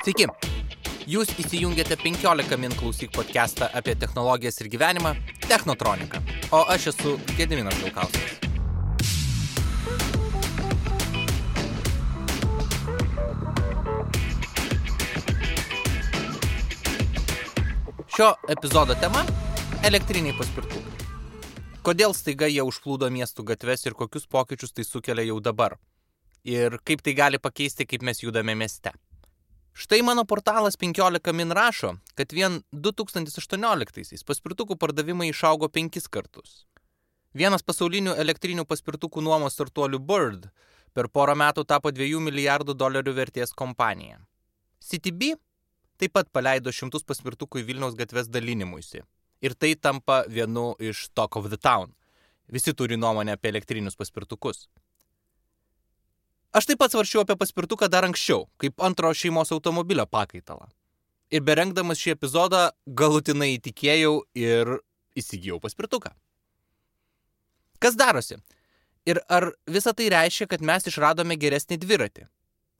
Sveiki. Jūs įsijungėte 15 min klausyk podcastą apie technologijas ir gyvenimą - Technotronika. O aš esu Gediminas Vilkauskas. Šio epizodo tema - elektriniai paspirtukai. Kodėl staiga jie užplūdo miestų gatves ir kokius pokyčius tai sukelia jau dabar? Ir kaip tai gali pakeisti, kaip mes judame mieste? Štai mano portalas 15 min rašo, kad vien 2018-aisiais paspirtukų pardavimai išaugo penkis kartus. Vienas pasaulinių elektrinių paspirtukų nuomos startuolių Bird per porą metų tapo 2 milijardų dolerių vertės kompanija. CityB taip pat paleido šimtus paspirtukų į Vilniaus gatves dalinimuisi. Ir tai tampa vienu iš Talk of the Town. Visi turi nuomonę apie elektrinius paspirtukus. Aš taip pat svaršiau apie paspirtuką dar anksčiau, kaip antro šeimos automobilio pakaitalą. Ir berengdamas šį epizodą galutinai įtikėjau ir įsigijau paspirtuką. Kas darosi? Ir ar visa tai reiškia, kad mes išradome geresnį dviratį?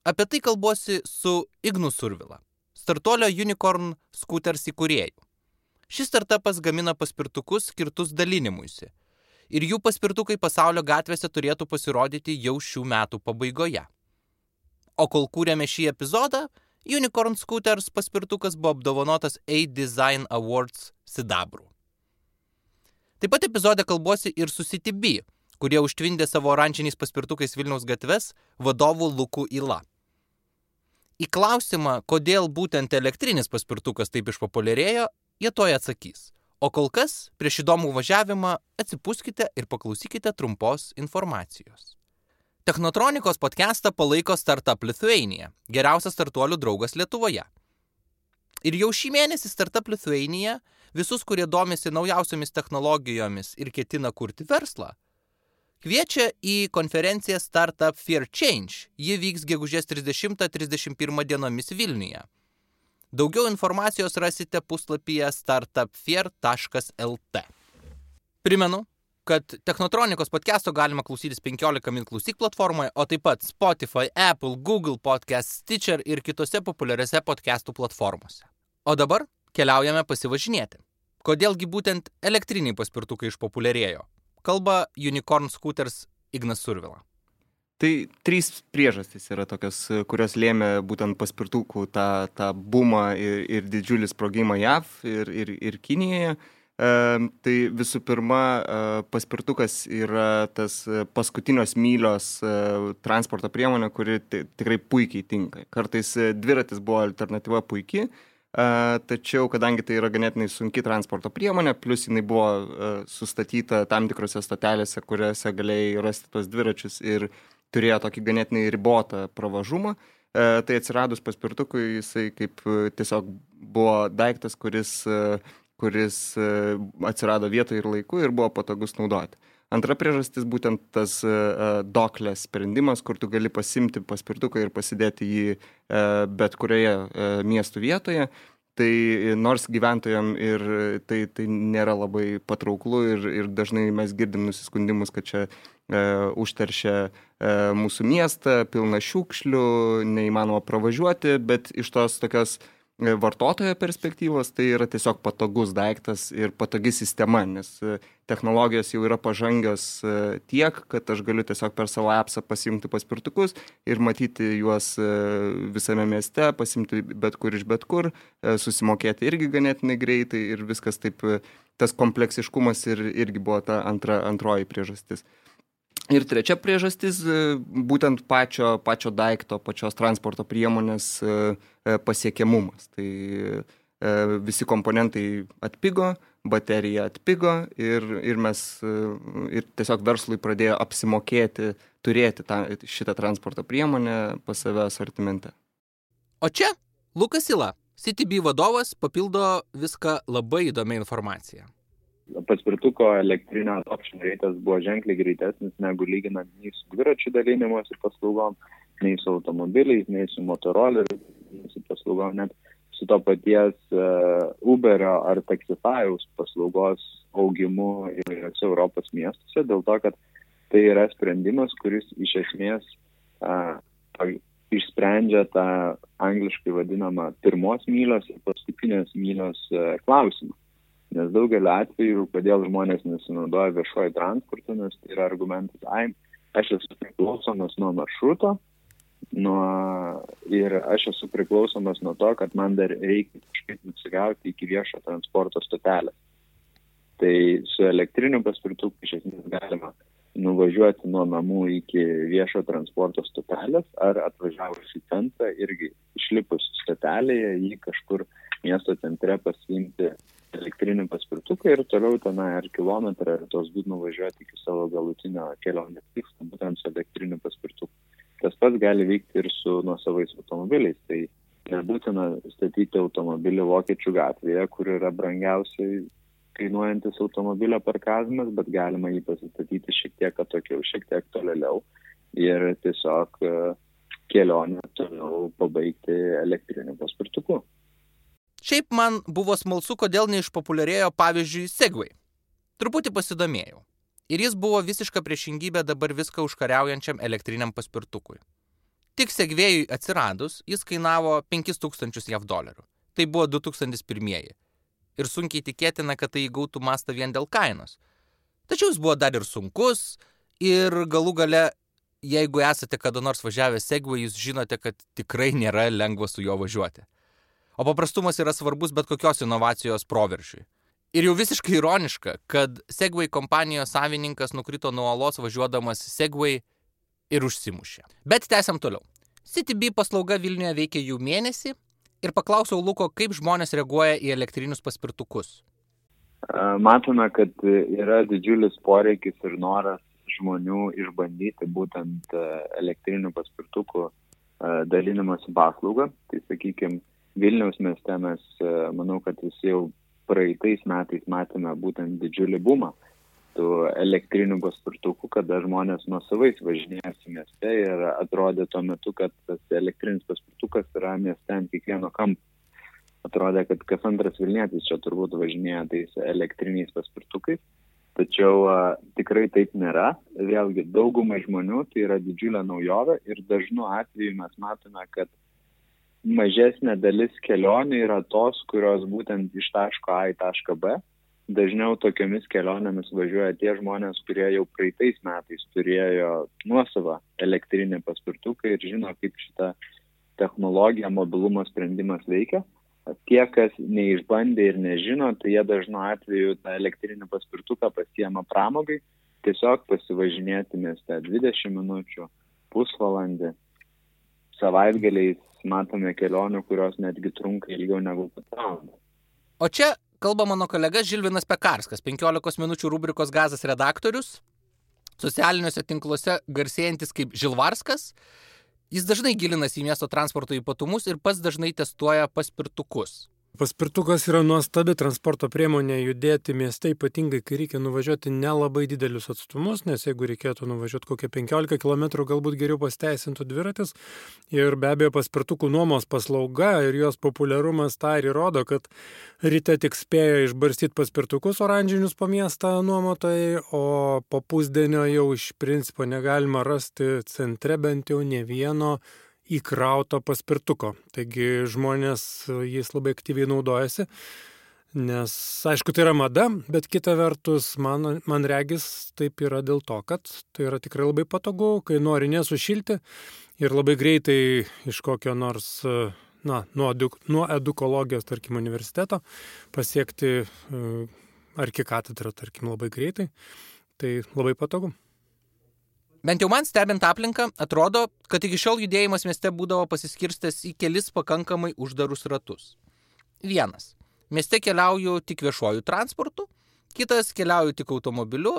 Apie tai kalbuosi su Ignu Survila, startuolio Unicorn Scooters įkūrėjų. Šis startupas gamina paspirtukus skirtus dalinimuisi ir jų paspirtukai pasaulio gatvėse turėtų pasirodyti jau šių metų pabaigoje. O kol kūrėme šį epizodą, Unicorn Scooters paspirtukas buvo apdovanotas A-Design Awards sidabrų. Taip pat epizode kalbuosi ir su CityB, kurie užtvindė savo oranžiniais paspirtukais Vilniaus gatves vadovų Lukų Ila. Į klausimą, kodėl būtent elektrinis paspirtukas taip išpopuliarėjo, jie toj atsakys. O kol kas, prieš įdomų važiavimą, atsipūskite ir paklausykite trumpos informacijos. Technotronikos podcastą palaiko Startup Lithuania, geriausias startuolių draugas Lietuvoje. Ir jau šį mėnesį Startup Lithuania visus, kurie domisi naujausiomis technologijomis ir ketina kurti verslą, kviečia į konferenciją Startup Fair Change. Ji vyks gegužės 30-31 dienomis Vilniuje. Daugiau informacijos rasite puslapyje startupfair.lt. Primenu, kad Technotronikos podcast'o galima klausytis 15 min klausyk platformoje, o taip pat Spotify, Apple, Google Podcast, Stitcher ir kitose populiariose podcast'ų platformose. O dabar keliaujame pasivažinėti. Kodėlgi būtent elektriniai paspirtukai išpopuliarėjo? Kalba Unicorn Scooters Ignas Survila. Tai trys priežastys yra tokios, kurios lėmė būtent paspirtukų tą, tą bumą ir, ir didžiulį sprogimą JAV ir, ir, ir Kinijoje. E, tai visų pirma, e, paspirtukas yra tas paskutinios mylios e, transporto priemonė, kuri tikrai puikiai tinka. Kartais dviratis buvo alternatyva puikiai, e, tačiau kadangi tai yra ganėtinai sunki transporto priemonė, plus jinai buvo sustatyta tam tikrose stotelėse, kuriuose galėjai rasti tos dviračius ir turėjo tokį ganėtinai ribotą pravažumą. Tai atsiradus paspirtukui jisai kaip tiesiog buvo daiktas, kuris, kuris atsirado vietoje ir laiku ir buvo patogus naudoti. Antra priežastis būtent tas uh, doklės sprendimas, kur tu gali pasimti paspirtuką ir pasidėti jį uh, bet kurioje miestų vietoje. Tai nors gyventojam ir tai, tai nėra labai patrauklu ir, ir dažnai mes girdim nusiskundimus, kad čia E, užteršia e, mūsų miestą, pilna šiukšlių, neįmanoma pravažiuoti, bet iš tos tokios e, vartotojo perspektyvos tai yra tiesiog patogus daiktas ir patogi sistema, nes technologijos jau yra pažangios tiek, kad aš galiu tiesiog per savo appsą pasimti paspirtukus ir matyti juos visame mieste, pasimti bet kur iš bet kur, susimokėti irgi ganėtinai greitai ir viskas taip, tas kompleksiškumas ir, irgi buvo ta antra, antroji priežastis. Ir trečia priežastis e, - būtent pačio, pačio daikto, pačios transporto priemonės e, e, pasiekiamumas. Tai visi komponentai atpigo, baterija atpigo ir, ir mes ir tiesiog verslui pradėjo apsimokėti turėti tą, šitą transporto priemonę pas save asortimente. O čia Lukas Ila, CTB vadovas, papildo viską labai įdomią informaciją paspirtuko elektrinio adoption reitas buvo ženkliai greitesnis negu lyginant nei su dviračių dalinimuose paslaugom, nei su automobiliais, nei su motoroleriu, nei su paslaugom, net su to paties uh, Uberio ar Taxifajaus paslaugos augimu įvairiose Europos miestuose, dėl to, kad tai yra sprendimas, kuris iš esmės uh, išsprendžia tą angliškai vadinamą pirmos mylios ir paskutinės mylios uh, klausimą. Nes daugeliu atveju, kodėl žmonės nesinaudoja viešojo transportu, nes tai yra argumentas, ai, aš esu priklausomas nuo maršruto, nuo, ir aš esu priklausomas nuo to, kad man dar reikia kažkaip nusigauti iki viešo transporto stotelės. Tai su elektriniu paspirtuku iš esmės galima nuvažiuoti nuo namų iki viešo transporto stotelės ar atvažiavus į centrą irgi išlipus stotelėje jį kažkur miesto centre pasiimti elektrinį paspirtuką ir toliau tenai ar kilometrą ar tos būtų nuvažiuoti iki savo galutinio kelionės tikslo būtent su elektriniu paspirtuku. Tas pats gali vykti ir su nuosavais automobiliais. Tai nebūtina statyti automobilį Vokiečių gatvėje, kur yra brangiausiai kainuojantis automobilio parkavimas, bet galima jį pasistatyti šiek tiek atokiau, šiek tiek tolėliau ir tiesiog e, kelionę toliau pabaigti elektriniu paspirtuku. Šiaip man buvo smalsu, kodėl neišpopuliarėjo pavyzdžiui Segway. Truputį pasidomėjau ir jis buvo visiška priešingybė dabar viską užkariaujančiam elektriniam paspirtukui. Tik segvėjui atsiradus, jis kainavo 5000 JAV dolerių. Tai buvo 2001. Ir sunkiai tikėtina, kad tai įgautų mastą vien dėl kainos. Tačiau jis buvo dar ir sunkus ir galų gale, jeigu esate kada nors važiavę Segway, jūs žinote, kad tikrai nėra lengva su juo važiuoti. O paprastumas yra svarbus bet kokios inovacijos proveržiui. Ir jau visiškai ironiška, kad Segway kompanijos savininkas nukrito nuo olos važiuodamas Segway ir užsimušė. Bet tęsiam toliau. CityB paslauga Vilniuje veikia jau mėnesį ir paklausiau Luko, kaip žmonės reaguoja į elektrinius paspirtukus. Matome, kad yra didžiulis poreikis ir noras žmonių išbandyti būtent elektrinių paspirtukų dalinimosi paslaugą. Tai sakykime, Vilniaus mieste mes, manau, kad visi jau praeitais metais matėme būtent didžiulį bumą tų elektrinių paspirtukų, kada žmonės nuo savais važinėjasi mieste ir atrodė tuo metu, kad tas elektrinis paspirtukas yra mieste ant kiekvieno kampo. Atrodė, kad kas antras Vilnietis čia turbūt važinėja tais elektriniais paspirtukais, tačiau a, tikrai taip nėra. Vėlgi, daugumai žmonių tai yra didžiulė naujovė ir dažnu atveju mes matome, kad mažesnė dalis kelionių yra tos, kurios būtent iš taško A į tašką B. Dažniau tokiamis kelionėmis važiuoja tie žmonės, kurie jau praeitais metais turėjo nuosavą elektrinį paspirtuką ir žino, kaip šita technologija, mobilumo sprendimas veikia. Tie, kas neišbandė ir nežino, tai jie dažnu atveju tą elektrinį paspirtuką pasiema pramogai, tiesiog pasivažinėti mieste 20 minučių, pusvalandį, savaitgaliais matome kelionių, kurios netgi trunka ilgiau negu valandą. O čia kalba mano kolega Žilvinas Pekarskas, 15 minučių rubrikos gazas redaktorius, socialiniuose tinkluose garsėjantis kaip Žilvarskas. Jis dažnai gilinasi į miesto transporto ypatumus ir pats dažnai testuoja paspirtukus. Paspirtukas yra nuostabi transporto priemonė judėti mieste, ypatingai kai reikia nuvažiuoti nelabai didelius atstumus, nes jeigu reikėtų nuvažiuoti kokią 15 km, galbūt geriau pasteisintų dviratis. Ir be abejo, paspirtukų nuomos paslauga ir jos populiarumas tą ir įrodo, kad ryte tik spėjo išbarstyti paspirtukus oranžinius po miestą nuomotojai, o po pusdienio jau iš principo negalima rasti centre bent jau ne vieno įkrauto paspirtuko. Taigi žmonės jais labai aktyviai naudojasi, nes aišku tai yra mada, bet kita vertus man, man regis taip yra dėl to, kad tai yra tikrai labai patogu, kai nori nesušilti ir labai greitai iš kokio nors na, nuo, nuo edukologijos, tarkim, universiteto pasiekti arkikatedrą, tarkim, labai greitai. Tai labai patogu. Bent jau man stebint aplinką, atrodo, kad iki šiol judėjimas mieste būdavo pasiskirstęs į kelis pakankamai uždarus ratus. Vienas. Mieste keliauju tik viešuoju transportu, kitas keliauju tik automobiliu,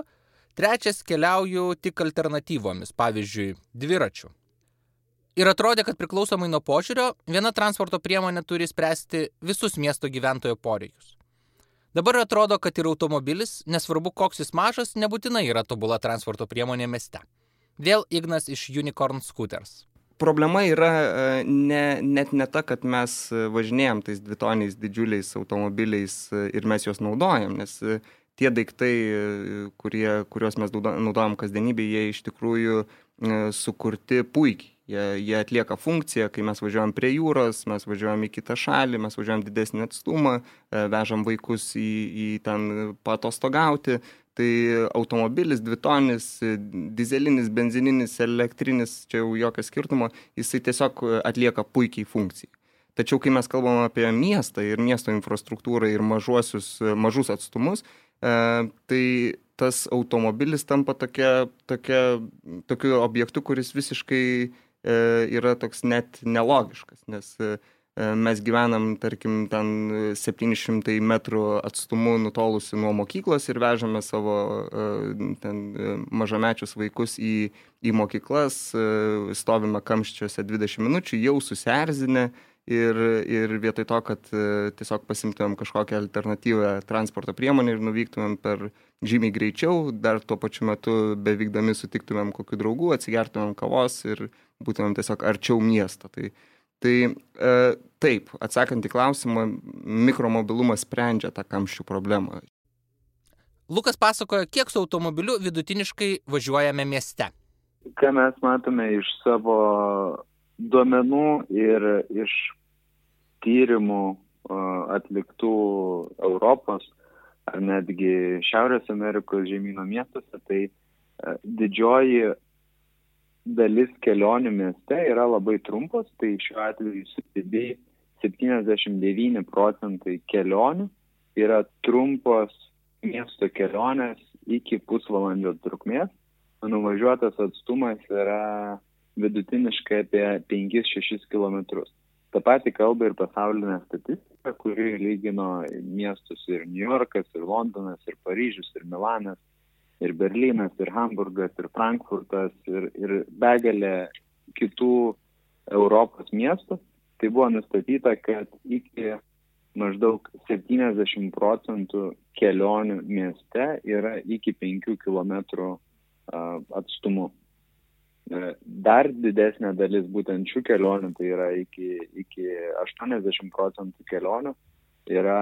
trečias keliauju tik alternatyvomis, pavyzdžiui, dviračiu. Ir atrodė, kad priklausomai nuo požiūrio, viena transporto priemonė turi spręsti visus miesto gyventojo poreikius. Dabar atrodo, kad ir automobilis, nesvarbu koks jis mažas, nebūtinai yra tobula transporto priemonė mieste. Vėl Ignas iš Unicorn Scooters. problema yra e, ne, net ne ta, kad mes važinėjom tais dvitoniais didžiuliais automobiliais ir mes juos naudojam, nes tie daiktai, kurie, kuriuos mes naudojam kasdienybėje, jie iš tikrųjų sukurti puikiai. Jie, jie atlieka funkciją, kai mes važiuojam prie jūros, mes važiuojam į kitą šalį, mes važiuojam didesnį atstumą, vežam vaikus į, į ten patostogauti, tai automobilis dvitonis dyzelinis benzininis elektrinis čia jau jokio skirtumo jisai tiesiog atlieka puikiai funkciją. Tačiau kai mes kalbam apie miestą ir miesto infrastruktūrą ir mažuosius mažus atstumus e, tai tas automobilis tampa tokia tokia tokiu objektu kuris visiškai e, yra toks net nelogiškas nes mes gyvenam, tarkim, ten 700 metrų atstumu nutolusi nuo mokyklos ir vežame savo e, ten, e, mažamečius vaikus į, į mokyklas, stovime kamščiuose 20 minučių, jau susierzinę ir, ir vietoj to, kad tiesiog pasimtumėm kažkokią alternatyvę transporto priemonę ir nuvyktumėm per žymiai greičiau, dar tuo pačiu metu bevykdami sutiktumėm kokių draugų, atsigertumėm kavos ir būtumėm tiesiog arčiau miesto. Tai, Tai e, taip, atsakant į klausimą, mikromobilumas sprendžia tą kamščių problemą. Lukas pasakoja, kiek su automobiliu vidutiniškai važiuojame mieste. Ką mes matome iš savo duomenų ir iš tyrimų atliktų Europos ar netgi Šiaurės Amerikos žemynų miestuose, tai e, didžioji dalis kelionių mieste yra labai trumpos, tai šiuo atveju CTB 79 procentai kelionių yra trumpos miesto kelionės iki pusvalandžio trukmės, nuvažiuotas atstumas yra vidutiniškai apie 5-6 km. Ta pati kalba ir pasaulinė statistika, kuri lygino miestus ir New Yorkas, ir Londonas, ir Paryžius, ir Milanas, ir Berlynas, ir Hamburgas, ir Frankfurtas, ir, ir begalė kitų Europos miestų, tai buvo nustatyta, kad iki maždaug 70 procentų kelionių mieste yra iki 5 km atstumu. E, dar didesnė dalis būtent šių kelionių, tai yra iki, iki 80 procentų kelionių, yra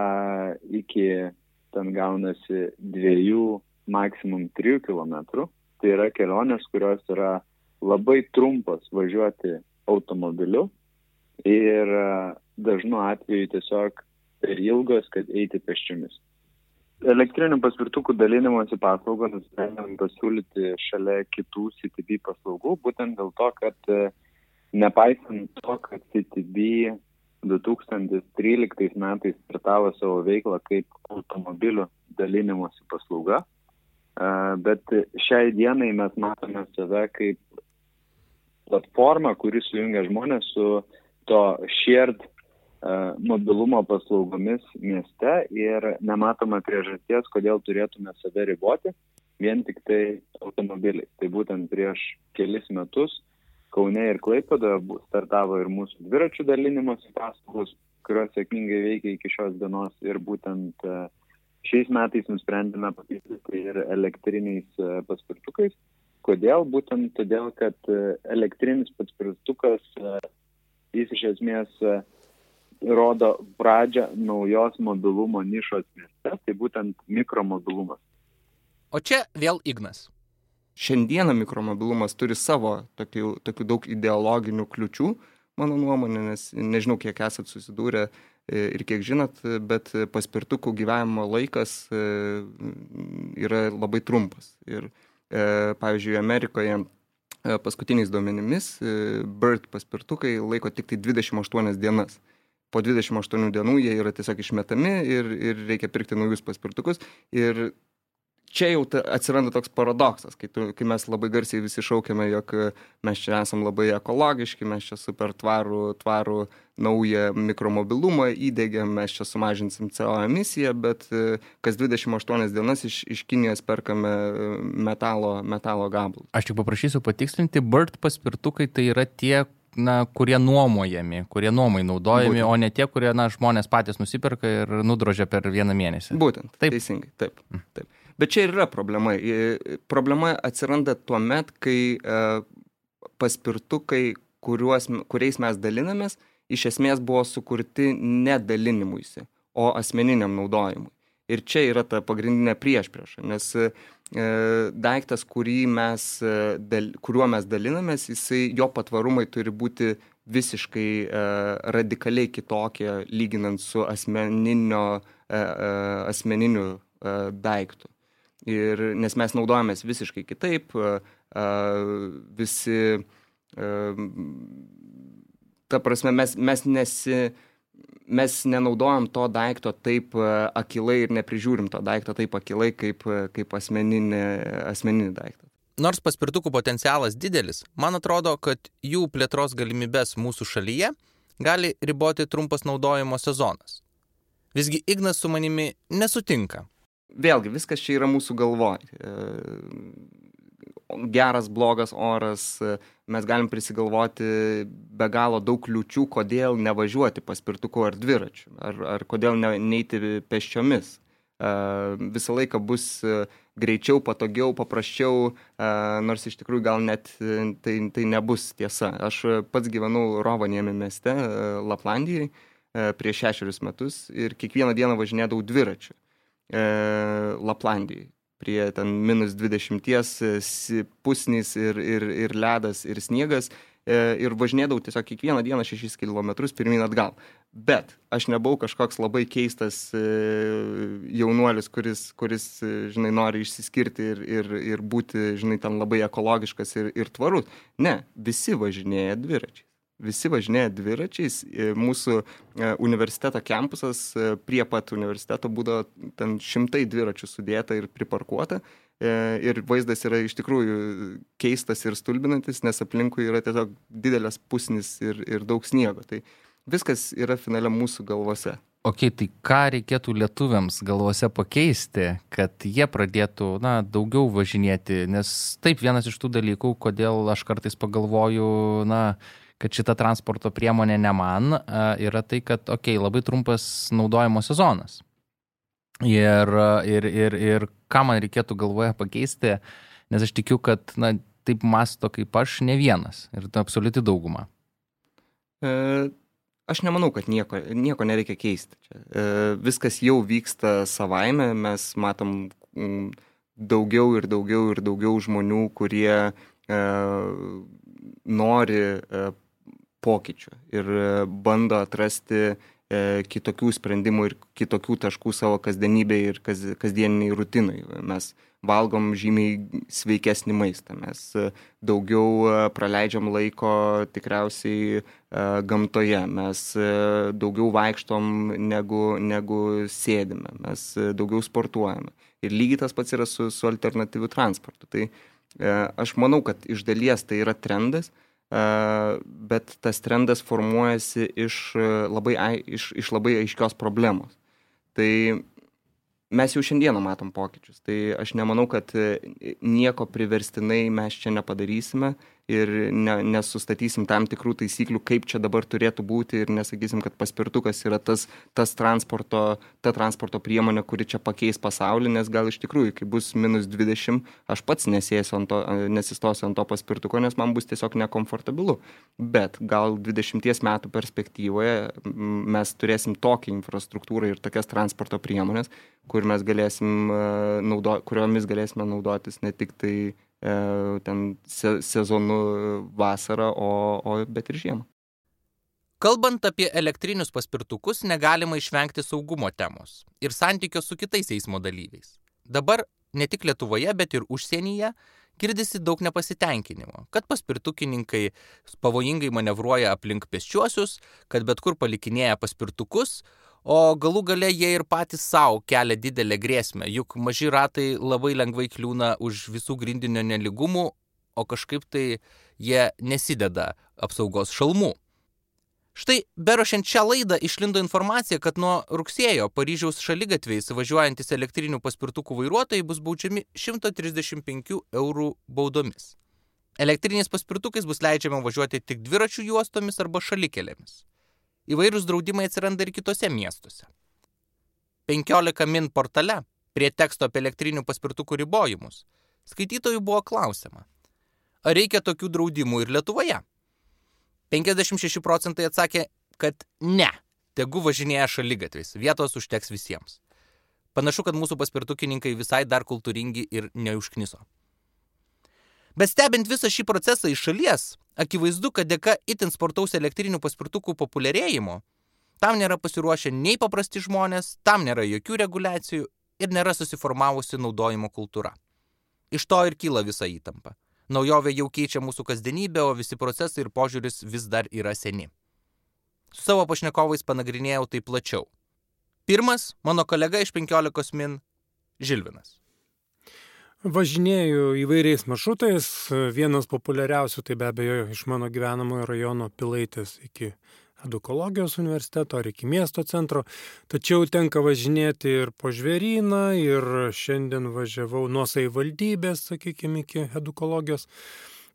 iki, ten gaunasi, dviejų maksimum 3 km. Tai yra kelionės, kurios yra labai trumpos važiuoti automobiliu ir e, dažnu atveju tiesiog per ilgos, kad eiti peščiomis. Elektrinių paspirtukų dalinimosi paslaugą nusprendėm pasiūlyti šalia kitų CTB paslaugų, būtent dėl to, kad e, nepaisant to, kad CTB 2013 metais startavo savo veiklą kaip automobilių dalinimosi paslauga, bet šiai dienai mes matome save kaip platformą, kuris sujungia žmonės su to shared mobilumo paslaugomis mieste ir nematome priežasties, kodėl turėtume save riboti vien tik tai automobiliai. Tai būtent prieš kelis metus Kaune ir Klaipada startavo ir mūsų dviračių dalinimosi paslaugos, kurios sėkmingai veikia iki šios dienos ir būtent uh, Šiais metais nusprendėme papildyti ir elektriniais e, paspirtukais. Kodėl? Būtent todėl, kad e, elektrinis paspirtukas, e, jis iš esmės rodo pradžią naujos mobilumo nišos mieste, tai būtent mikromobilumas. O čia vėl Ignas. Šiandieną mikromobilumas turi savo tokių, tokių daug ideologinių kliučių, mano nuomonė, nes nežinau, kiek esat susidūrę ir kiek žinot, bet paspirtukų gyvenimo laikas e, yra labai trumpas. Ir e, pavyzdžiui, Amerikoje paskutiniais duomenimis BIRD paspirtukai laiko tik tai 28 dienas. Po 28 dienų jie yra tiesiog išmetami ir, ir reikia pirkti naujus paspirtukus. Ir čia jau ta, atsiranda toks paradoksas, kai, tu, kai mes labai garsiai visi šaukiame, jog e, mes čia esam labai ekologiški, mes čia super tvarų, tvarų naują mikromobilumą įdėgiam, mes čia sumažinsim CO emisiją, bet e, kas 28 dienas iš, iš Kinijos perkame e, metalo, metalo gabalus. Aš tik paprašysiu patikslinti, BIRD paspirtukai tai yra tie, na, kurie nuomojami, kurie nuomai naudojami, Būtent. o ne tie, kurie na, žmonės patys nusiperka ir nudrožia per vieną mėnesį. Būtent, taip. Teisingai, taip. Mm. taip. Bet čia ir yra problema. Problema atsiranda tuo met, kai e, paspirtukai kuriuos, kuriais mes dalinamės, iš esmės buvo sukurti ne dalinimuisi, o asmeniniam naudojimui. Ir čia yra ta pagrindinė priešprieša, nes e, daiktas, mes, e, kuriuo mes dalinamės, jisai, jo patvarumai turi būti visiškai radikaliai kitokie, lyginant su asmeninio, asmeniniu daiktu. Ir, nes mes naudojamės visiškai kitaip, visi, ta prasme, mes, mes nesi mes nenaudojam to daikto taip akilai ir neprižiūrim to daikto taip akilai kaip, kaip asmeninį, asmeninį daiktą. Nors paspirtukų potencialas didelis, man atrodo, kad jų plėtros galimybės mūsų šalyje gali riboti trumpas naudojimo sezonas. Visgi Ignas su manimi nesutinka. Vėlgi, viskas čia yra mūsų galvoj. E, geras, blogas oras, mes galim prisigalvoti be galo daug kliučių, kodėl nevažiuoti paspirtuku ar dviračiu, ar, ar kodėl ne, neiti pėsčiomis. Uh, visą laiką bus greičiau, patogiau, paprasčiau, nors iš tikrųjų gal net tai, tai nebus tiesa. Aš pats gyvenau Rovaniemi mieste, Laplandijai, prieš šešerius metus ir kiekvieną dieną važinėdavau dviračiu Laplandijai prie ten minus 20 e, pusnys ir, ir, ir ledas ir sniegas e, ir važinėdavau tiesiog kiekvieną dieną 6 km pirmin atgal. Bet aš nebuvau kažkoks labai keistas e, jaunuolis, kuris, kuris žinai, nori išsiskirti ir, ir, ir būti, žinai, ten labai ekologiškas ir, ir tvarus. Ne, visi važinėja dviračiai visi važinėja dviračiais. E, mūsų e, universiteto kampusas e, prie pat universiteto būdavo ten šimtai dviračių sudėta ir priparkuota. Ir vaizdas yra iš tikrųjų keistas ir stulbinantis, nes aplinkui yra tiesiog didelės pusnis ir, ir daug sniego. Tai viskas yra finale mūsų galvose. Ok, tai ką reikėtų lietuviams galvose pakeisti, kad jie pradėtų, na, daugiau važinėti, nes taip vienas iš tų dalykų, kodėl aš kartais pagalvoju, na, kad šita transporto priemonė ne man, yra tai, kad, okei, okay, labai trumpas naudojimo sezonas. Ir, ir, ir, ir ką man reikėtų galvoje pakeisti, nes aš tikiu, kad na, taip masto kaip aš ne vienas ir tai absoliuti dauguma. E, aš nemanau, kad nieko, nieko nereikia keisti. Čia. E, viskas jau vyksta savaime, mes matom daugiau ir daugiau ir daugiau žmonių, kurie e, nori e, pokyčių ir e, bando atrasti e, kitokių sprendimų ir kitokių taškų savo kasdienybėje ir kas, kasdieniniai rutinai. Mes valgom žymiai sveikesnį maistą, mes e, daugiau praleidžiam laiko tikriausiai gamtoje, mes daugiau vaikštom negu, negu sėdime, mes daugiau sportuojame. Ir lygiai tas pats yra su, su alternatyviu transportu. Tai aš manau, kad iš dalies tai yra trendas, bet tas trendas formuojasi iš labai, iš, iš labai aiškios problemos. Tai mes jau šiandieną matom pokyčius. Tai aš nemanau, kad nieko priverstinai mes čia nepadarysime ir ne, nesustatysim tam tikrų taisyklių, kaip čia dabar turėtų būti ir nesakysim, kad paspirtukas yra tas, tas transporto, ta transporto priemonė, kuri čia pakeis pasaulį, nes gal iš tikrųjų, kai bus minus 20, aš pats ant to, nesistosiu ant to paspirtuko, nes man bus tiesiog nekomfortabilu. Bet gal 20 metų perspektyvoje mes turėsim tokią infrastruktūrą ir tokias transporto priemonės, kur mes galėsim, naudo, kuriomis galėsime naudotis ne tik tai E, ten se, sezonu vasarą, o, o bet ir žiemą. Kalbant apie elektrinius paspirtukus, negalima išvengti saugumo temos ir santykio su kitais eismo dalyviais. Dabar ne tik Lietuvoje, bet ir užsienyje girdisi daug nepasitenkinimo, kad paspirtukininkai pavojingai manevruoja aplink pėsčiuosius, kad bet kur palikinėja paspirtukus, o galų gale jie ir patys savo kelia didelę grėsmę, juk maži ratai labai lengvai kliūna už visų grindinio neligumų, o kažkaip tai jie nesideda apsaugos šalmų. Štai berošiant šią laidą išlindo informacija, kad nuo rugsėjo Paryžiaus šalygatviais važiuojantis elektrinių paspirtukų vairuotojai bus baudžiami 135 eurų baudomis. Elektriniais paspirtukais bus leidžiama važiuoti tik dviračių juostomis arba šalikelėmis. Įvairūs draudimai atsiranda ir kitose miestuose. 15 min portale prie teksto apie elektrinių paspirtukų ribojimus skaitytojų buvo klausima, ar reikia tokių draudimų ir Lietuvoje. 56 procentai atsakė, kad ne, tegu važinėja šalygatviais, vietos užteks visiems. Panašu, kad mūsų paspirtukininkai visai dar kultūringi ir neužkniso. Bet stebint visą šį procesą iš šalies, akivaizdu, kad dėka itin sportaus elektrinių paspirtukų populiarėjimo, tam nėra pasiruošę nei paprasti žmonės, tam nėra jokių reguliacijų ir nėra susiformavusi naudojimo kultūra. Iš to ir kyla visa įtampa. Naujovė jau keičia mūsų kasdienybę, o visi procesai ir požiūris vis dar yra seni. Su savo pašnekovais panagrinėjau tai plačiau. Pirmas - mano kolega iš 15 min - Žilvinas. Važinėju įvairiais maršrutais. Vienas populiariausių tai be abejo iš mano gyvenamojo rajono Pilaitės iki edukologijos universiteto ar iki miesto centro. Tačiau tenka važinėti ir po žvėryną, ir šiandien važiavau nuo savivaldybės, sakykime, iki edukologijos.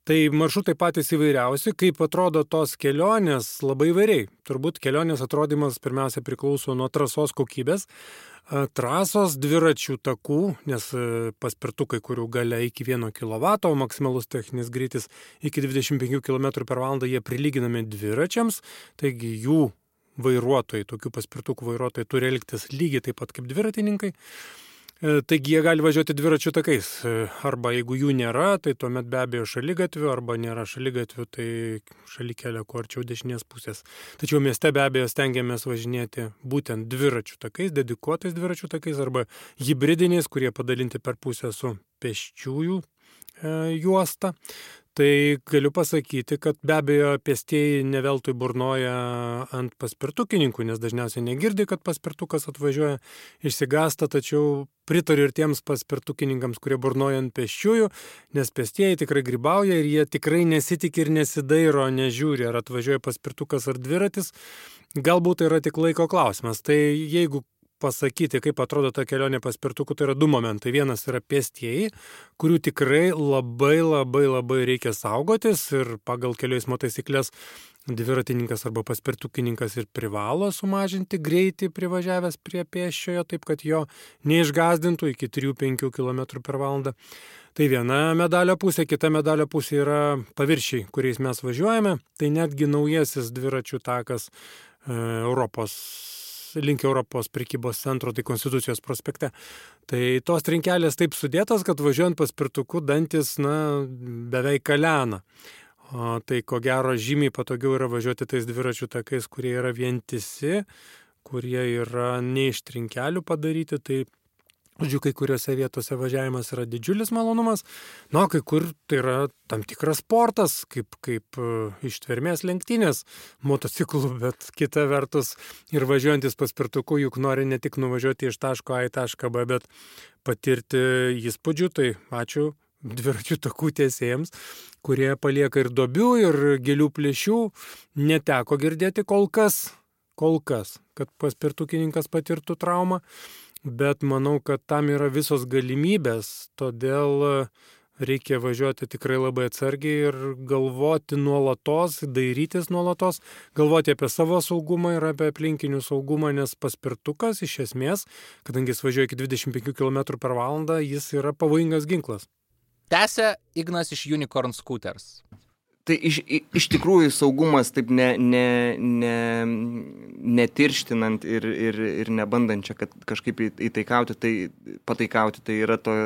Tai maršrutai patys įvairiausi, kaip atrodo tos kelionės, labai įvairiai. Turbūt kelionės atrodymas pirmiausia priklauso nuo trasos kokybės, trasos dviračių takų, nes paspirtukai, kurių galia iki 1 kW, maksimalus techninis greitis iki 25 km per valandą, jie prilyginami dviračiams, taigi jų vairuotojai, tokių paspirtukų vairuotojai turi elgtis lygiai taip pat kaip dviratininkai. E, taigi jie gali važiuoti dviračių takais. E, arba jeigu jų nėra, tai tuomet be abejo šalygatvių, arba nėra šalygatvių, tai šalykelio kuo arčiau dešinės pusės. Tačiau mieste be abejo stengiamės važinėti būtent dviračių takais, dedikuotais dviračių takais, arba hybridiniais, kurie padalinti per pusę su pėsčiųjų e, juosta. Tai galiu pasakyti, kad be abejo pėstieji neveltui burnoja ant paspirtukininkų, nes dažniausiai negirdi, kad paspirtukas atvažiuoja, išsigasta, tačiau pritariu ir tiems paspirtukininkams, kurie burnoja ant pėsčiųjų, nes pėstieji tikrai grybauja ir jie tikrai nesitik ir nesidairo, nežiūri, ar atvažiuoja paspirtukas ar dviratis. Galbūt tai yra tik laiko klausimas. Tai jeigu pasakyti, kaip atrodo ta kelionė paspirtuku, tai yra du momentai. Vienas yra pėstieji, kurių tikrai labai labai labai reikia saugotis ir pagal kelių eismo taisyklės dviratininkas arba paspirtukininkas ir privalo sumažinti greitį privažiavęs prie pėsčiojo, taip kad jo neišgazdintų iki 3-5 km per valandą. Tai viena medalio pusė, kita medalio pusė yra paviršiai, kuriais mes važiuojame. Tai netgi naujasis dviračių takas e, Europos link Europos prekybos centro, tai Konstitucijos prospekte. Tai tos trinkelės taip sudėtos, kad važiuojant paspirtuku dantis, na, beveik kalena. O tai ko gero žymiai patogiau yra važiuoti tais dviračių takais, kurie yra vientisi, kurie yra ne iš trinkelių padaryti, tai Žodžiu, kai kuriuose vietose važiavimas yra didžiulis malonumas, na, kai kur tai yra tam tikras sportas, kaip, kaip e, ištvermės lenktynės motociklų, bet kita vertus ir važiuojantis paspirtuku juk nori ne tik nuvažiuoti iš taško A į tašką B, bet patirti įspūdžių, tai ačiū dviračių takų tiesėjams, kurie palieka ir dobių, ir gilių plėšių, neteko girdėti kol kas, kol kas, kad paspirtukininkas patirtų traumą bet manau, kad tam yra visos galimybės, todėl e, reikia važiuoti tikrai labai atsargiai ir galvoti nuolatos, dairytis nuolatos, galvoti apie savo saugumą ir apie aplinkinių saugumą, nes paspirtukas iš esmės, kadangi jis važiuoja iki 25 km per valandą, jis yra pavojingas ginklas. Tęsė Ignas iš Unicorn Scooters. Tai iš, iš tikrųjų saugumas taip ne, ne, ne, netirštinant ir, ir, ir nebandant čia kažkaip įtaikauti, tai pataikauti, tai yra to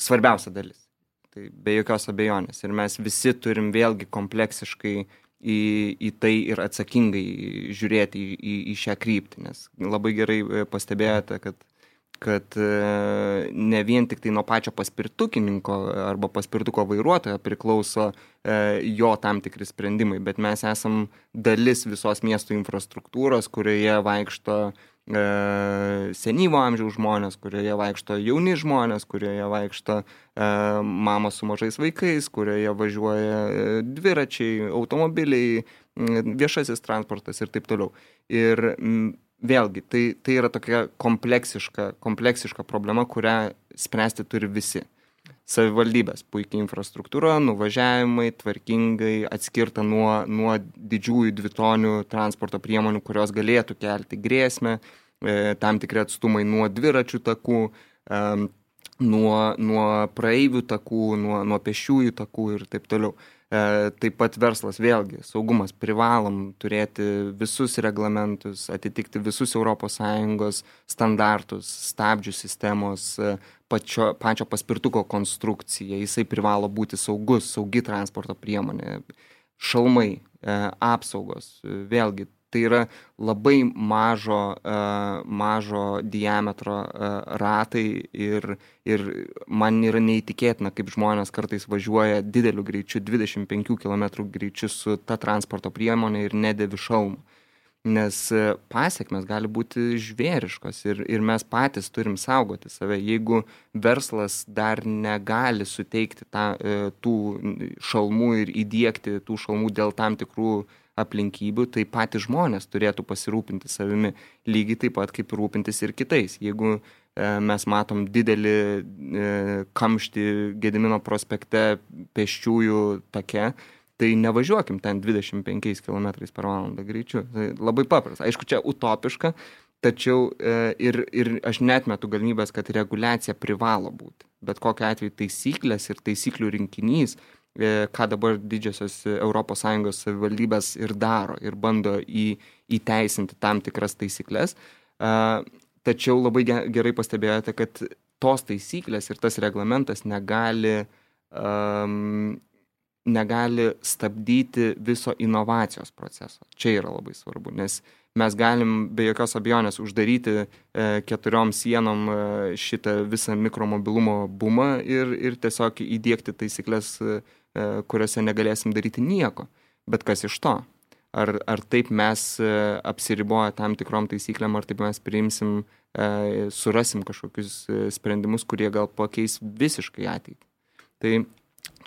svarbiausia dalis. Tai be jokios abejonės. Ir mes visi turim vėlgi kompleksiškai į, į tai ir atsakingai žiūrėti į, į, į šią kryptį. Nes labai gerai pastebėjote, kad kad e, ne vien tik tai nuo pačio paspirtukininko arba paspirtuko vairuotojo priklauso e, jo tam tikri sprendimai, bet mes esam dalis visos miesto infrastruktūros, kurioje vaikšto e, senyvo amžiaus žmonės, kurioje vaikšto jauni žmonės, kurioje vaikšto mamos su mažais vaikais, kurioje važiuoja dviračiai, automobiliai, viešasis transportas ir taip toliau. Ir vėlgi, tai, tai yra tokia kompleksiška, kompleksiška problema, kurią spręsti turi visi. Savivaldybės, puikiai infrastruktūra, nuvažiavimai, tvarkingai atskirta nuo, nuo didžiųjų dvitonių transporto priemonių, kurios galėtų kelti grėsmę, e, tam tikri atstumai nuo dviračių takų, e, nuo, nuo praeivių takų, nuo, nuo pešiųjų takų ir taip toliau. E, taip pat verslas vėlgi, saugumas, privalom turėti visus reglamentus, atitikti visus ES standartus, stabdžių sistemos, e, pačio, pačio paspirtuko konstrukcija, jisai privalo būti saugus, saugi transporto priemonė, šalmai, e, apsaugos, vėlgi tai yra labai mažo, uh, mažo diametro uh, ratai ir, ir man yra neįtikėtina, kaip žmonės kartais važiuoja dideliu greičiu, 25 km greičiu su ta transporto priemonė ir nedėvi šalmų. Nes e, pasiekmes gali būti žvėriškos ir, ir mes patys turim saugoti save. Jeigu verslas dar negali suteikti ta, tų šalmų ir įdėkti tų šalmų dėl tam tikrų uh, aplinkybių, tai patys žmonės turėtų pasirūpinti savimi lygiai taip pat kaip rūpintis ir kitais. Jeigu e, mes matom didelį e, kamštį Gedimino prospekte pėsčiųjų take, tai nevažiuokim ten 25 km per valandą greičiu. Tai labai paprasta. Aišku, čia utopiška, tačiau e, ir, ir aš netmetu galimybės, kad reguliacija privalo būti. Bet kokiu atveju taisyklės ir taisyklių rinkinys ką dabar didžiosios ES savivaldybės ir daro ir bando į, įteisinti tam tikras taisyklės. Tačiau labai gerai pastebėjote, kad tos taisyklės ir tas reglamentas negali, um, negali stabdyti viso inovacijos proceso. Čia yra labai svarbu, nes mes galim be jokios abejonės uždaryti e, keturiom sienom e, šitą visą mikromobilumo bumą ir, ir tiesiog įdėkti taisyklės e, E, kuriuose negalėsim daryti nieko. Bet kas iš to? Ar, ar taip mes e, apsiriboję tam tikrom taisyklėm, ar taip mes priimsim, e, surasim kažkokius sprendimus, kurie gal pakeis visiškai ateitį. Tai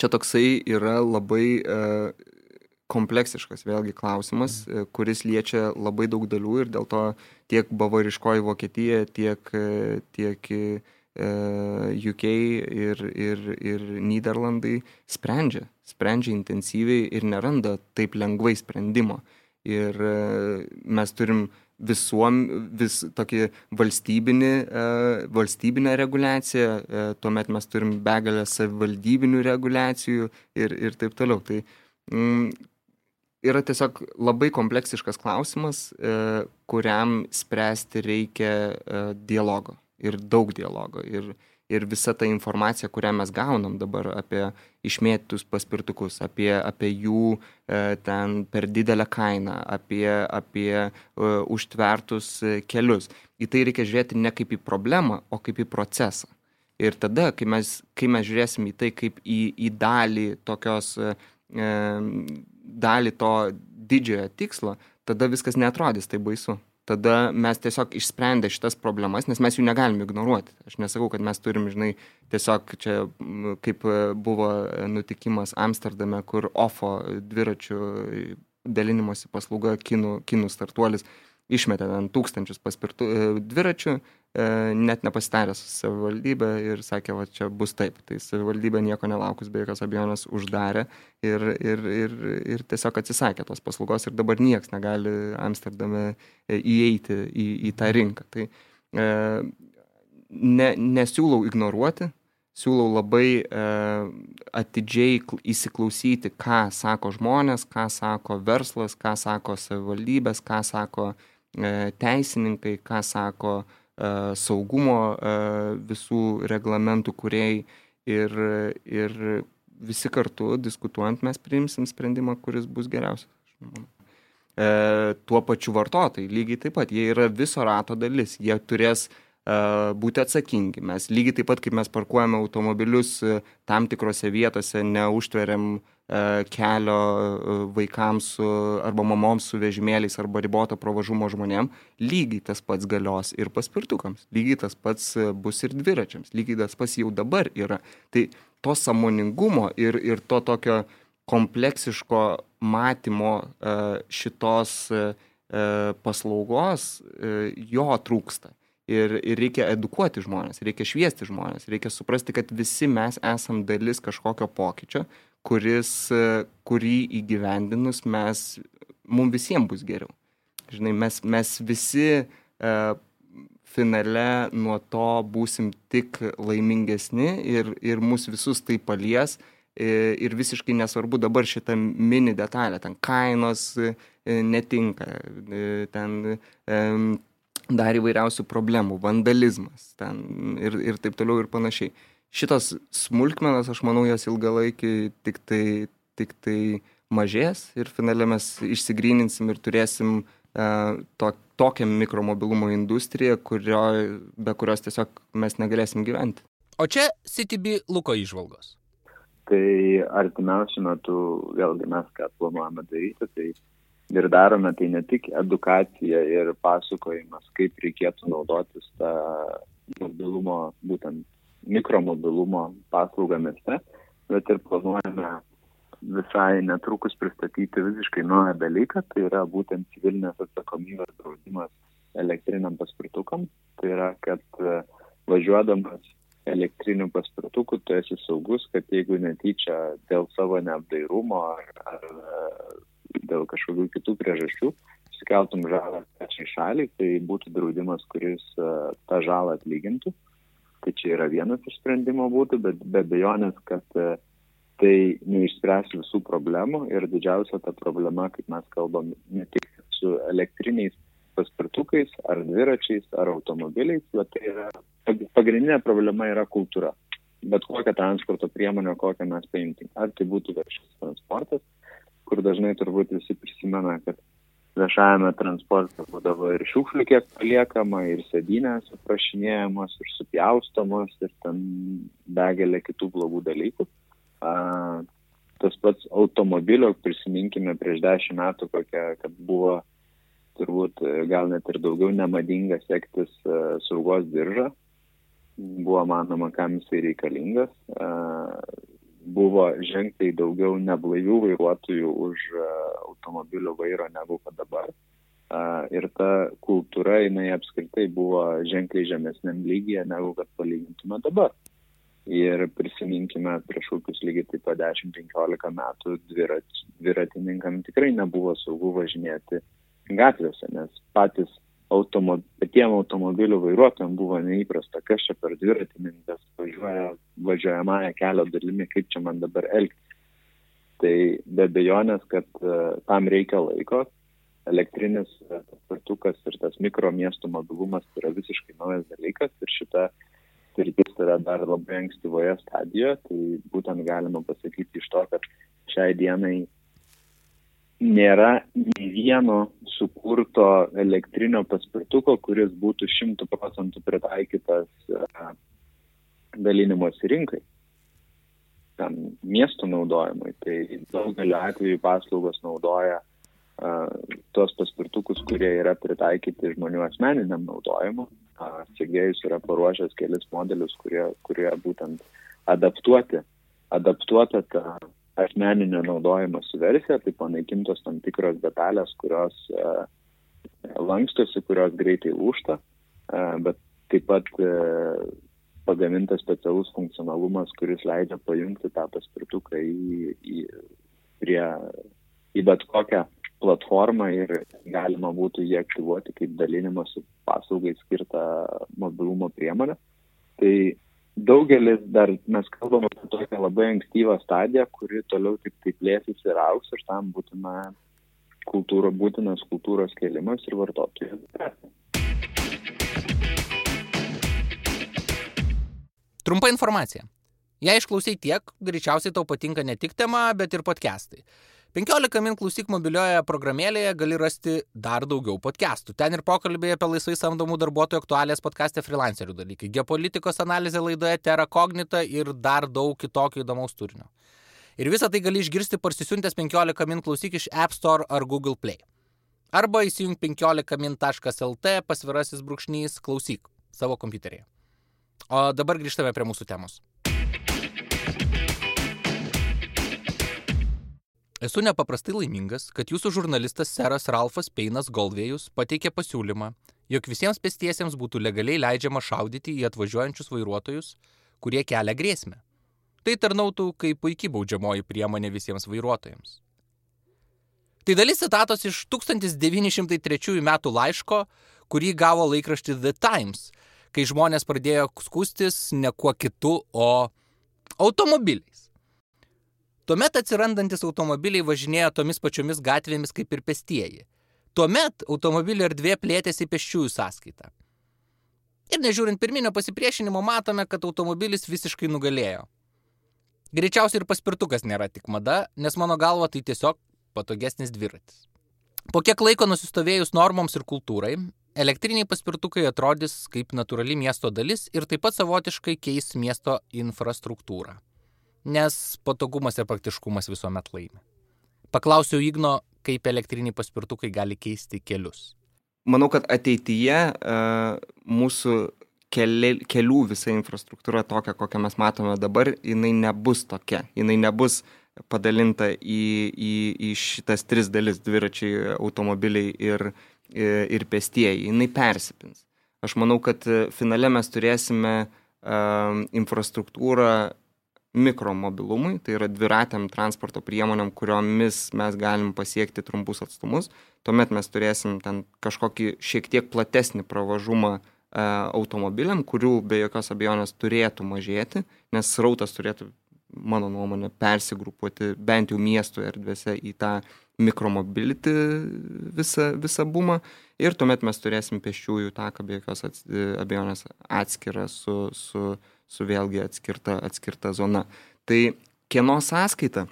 čia toksai yra labai kompleksiškas vėlgi klausimas, kuris liečia labai daug dalių ir dėl to tiek bavariškoji Vokietija, tiek, tiek UK ir, ir, ir Niderlandai sprendžia, sprendžia intensyviai ir neranda taip lengvai sprendimo. Ir e, mes turim visuom, vis tokį valstybinį, valstybinę reguliaciją, e, tuomet mes turim begalę savivaldybinių reguliacijų ir, ir taip toliau. Tai mm, yra tiesiog labai kompleksiškas klausimas, e, kuriam spręsti reikia dialogo ir daug dialogo. Ir, ir visa ta informacija, kurią mes gaunam dabar apie išmėtytus paspirtukus, apie, apie jų e, ten per didelę kainą, apie, apie e, užtvertus kelius. Į tai reikia žiūrėti ne kaip į problemą, o kaip į procesą. Ir tada, kai mes, kai mes žiūrėsim į tai kaip į, į dalį tokios, e, dalį to didžiojo tikslo, tada viskas netrodys taip baisu tada mes tiesiog išsprendę šitas problemas, nes mes jų negalim ignoruoti. Aš nesakau, kad mes turim, žinai, tiesiog čia kaip buvo nutikimas Amsterdame, kur OFO dviračių dalinimosi paslauga kinų, kinų startuolis išmetė ten tūkstančius paspirtų e, dviračių, e, net nepasitarė su savivaldybė ir sakė, va čia bus taip. Tai savivaldybė nieko nelaukus be jokios abejonės uždarė ir, ir, ir, ir tiesiog atsisakė tos paslaugos ir dabar niekas negali Amsterdame e, įeiti į, į tą rinką. Tai ne, nesiūlau ignoruoti, siūlau labai e, atidžiai įsiklausyti, ką sako žmonės, ką sako verslas, ką sako savivaldybės, ką sako E, teisininkai, ką sako e, saugumo e, visų reglamentų kuriejai ir, ir visi kartu diskutuojant mes priimsim sprendimą, kuris bus geriausias. E, tuo pačiu vartotojai lygiai taip pat, jie yra viso rato dalis, jie turės e, būti atsakingi. Mes lygiai taip pat, kaip mes parkuojame automobilius tam tikrose vietose, neužtveriam E, kelio e, vaikams su, arba mamoms su vežimėliais arba riboto pravažumo žmonėm, lygiai tas pats galios ir paspirtukams, lygiai tas pats e, bus ir dviračiams, lygiai tas pats jau dabar yra. Tai to samoningumo ir, ir to tokio kompleksiško matymo šitos paslaugos jo trūksta. Ir, ir reikia edukuoti žmonės, reikia šviesti žmonės, reikia suprasti, kad visi mes esam dalis kažkokio pokyčio, kuris, kurį įgyvendinus mes, mums visiems bus geriau. Žinai, mes, mes visi e, finale nuo to būsim tik laimingesni ir, ir mus visus tai palies. E, ir visiškai nesvarbu dabar šitą mini detalę, ten kainos e, netinka, e, ten dar įvairiausių problemų, vandalizmas ten ir, ir taip toliau ir panašiai. Šitos smulkmenos, aš manau, jos ilgalaikį tik tai, tik tai mažės ir finale mes išsigryninsim ir turėsim uh, to, tokią mikromobilumo industriją, kurio, be kurios tiesiog mes negalėsim gyventi. O čia CTB Luko išvalgos. Tai artimiausiu metu vėlgi mes ką planuojame daryti, tai ir darome tai ne tik edukacija ir pasakojimas, kaip reikėtų naudotis tą mobilumo, būtent mikromobilumo paslaugą mieste, bet ir planuojame visai netrukus pristatyti visiškai naują dalyką, tai yra būtent civilinės atsakomybės draudimas elektriniam paspirtukam. Tai yra, kad e, važiuodamas elektriniu paspirtuku tu esi saugus, kad jeigu netyčia dėl savo neapdairumo ar, ar e, dėl kažkokių kitų priežasčių sukeltum žalą pačiai šaliai, tai būtų draudimas, kuris e, tą žalą atlygintų. Tai čia yra vienas iš sprendimo būtų, bet be bejonės, kad tai neišspręs visų problemų ir didžiausia ta problema, kaip mes kalbam, ne tik su elektriniais paspirtukais ar dviračiais ar automobiliais, bet tai yra pagrindinė problema yra kultūra. Bet kokią transporto priemonę, kokią mes paimtim. Ar tai būtų viešas transportas, kur dažnai turbūt visi prisimena, kad viešajame transporte būdavo ir šiukšlių kiek paliekama, ir sėdynės aprašinėjamos, ir supjaustomos, ir ten begalė kitų blogų dalykų. A, tas pats automobilio, prisiminkime prieš dešimt metų, kokia, kad buvo turbūt gal net ir daugiau nemadinga sektis uh, saugos diržą. Buvo manoma, kam jisai reikalingas. Uh, buvo ženkliai daugiau neblaivių vairuotojų už uh, automobilio vairo negu kad dabar. Uh, ir ta kultūra, jinai apskritai buvo ženkliai žemesniam lygyje negu kad palygintume dabar. Ir prisiminkime, prieš kokius lygiai taip pat 10-15 metų dvirat, dviratininkam tikrai nebuvo saugu važinėti gatvėse, nes patys automo, patiem automobilių vairuotojams buvo neįprasta, kas čia per dviratininkas važiuoja važiuojamąją kelio dalimi, kaip čia man dabar elgtis. Tai be bejonės, kad uh, tam reikia laiko, elektrinis paspirtukas ir tas mikro miestų mobilumas yra visiškai naujas dalykas ir šita sritis yra dar labai ankstyvoje stadijoje, tai būtent galima pasakyti iš to, kad šiai dienai nėra nei vieno sukurto elektrinio paspirtuko, kuris būtų šimtų procentų pritaikytas e, dalinimosi rinkai, tam miestų naudojimui. Tai daugeliu atveju paslaugos naudoja uh, tuos paspirtukus, kurie yra pritaikyti žmonių asmeniniam naudojimui Sergejus yra paruošęs kelis modelius, kurie, kurie būtent adaptuoti, adaptuota ta asmeninio naudojimosi versija, tai panaikintos tam tikros detalės, kurios e, lankstosi, kurios greitai lūšta, e, bet taip pat e, pagamintas specialus funkcionalumas, kuris leidžia pajungti tą paspirtuką į, į, prie, į bet kokią platformą ir galima būtų jį aktyvuoti kaip dalinimosi paslaugai skirtą mobilumo priemonę. Tai daugelis dar mes kalbam apie tokią labai ankstyvą stadiją, kuri toliau tik taip plėsis ir auks ir tam būtina kultūro, būtinas kultūros kelimas ir vartotojų. Trumpa informacija. Jei išklausai tiek, greičiausiai tau patinka ne tik tema, bet ir podcastai. 15 min klausyk mobilioje programėlėje gali rasti dar daugiau podcastų. Ten ir pokalbėje apie laisvai samdomų darbuotojų aktualės podcast'e freelancerių dalykai, geopolitikos analizė laidoje Terra Cognita ir dar daug kitokio įdomaus turinio. Ir visą tai gali išgirsti parsisiuntęs 15 min klausyk iš App Store ar Google Play. Arba įsijung 15min.lt pasvirasis brūkšnys klausyk savo kompiuteryje. O dabar grįžtame prie mūsų temos. Esu nepaprastai laimingas, kad jūsų žurnalistas seras Ralfas Peinas Goldvėjus pateikė pasiūlymą, jog visiems pėstiesiems būtų legaliai leidžiama šaudyti į atvažiuojančius vairuotojus, kurie kelia grėsmę. Tai tarnautų kaip puikiai baudžiamoji priemonė visiems vairuotojams. Tai dalis citatos iš 1903 metų laiško, kurį gavo laikraštį The Times, kai žmonės pradėjo skustis ne kuo kitu, o automobiliais. Tuomet atsirandantis automobiliai važinėjo tomis pačiomis gatvėmis kaip ir pestieji. Tuomet automobilio erdvė plėtėsi pėsčiųjų sąskaitą. Ir nežiūrint pirminio pasipriešinimo, matome, kad automobilis visiškai nugalėjo. Greičiausiai ir paspirtukas nėra tik mada, nes mano galva tai tiesiog patogesnis dviratis. Po kiek laiko nusistovėjus normoms ir kultūrai, elektriniai paspirtukai atrodys kaip natūrali miesto dalis ir taip pat savotiškai keis miesto infrastruktūrą. Nes patogumas ir praktiškumas visuomet laimi. Paklausiau Igno, kaip elektriniai paspirtukai gali keisti kelius. Manau, kad ateityje uh, mūsų keli, kelių visa infrastruktūra tokia, kokią mes matome dabar, jinai nebus tokia. Jinai nebus padalinta į, į, į šitas tris dalis - dviračiai, automobiliai ir, ir pėstieji. Jinai persipins. Aš manau, kad finale mes turėsime uh, infrastruktūrą mikromobilumui, tai yra dviratėm transporto priemonėm, kuriomis mes galim pasiekti trumpus atstumus. Tuomet mes turėsim ten kažkokį šiek tiek platesnį pravažumą uh, automobiliam, kurių be jokios abejonės turėtų mažėti, nes srautas turėtų, mano nuomonė, persigrupuoti bent jau miestų erdvėse į tą mikromobility visą, visą bumą ir tuomet mes turėsim pėsčiųjų taką be jokios abejonės atskirą su, su, su vėlgi atskirta, atskirta zona. Tai kieno sąskaita?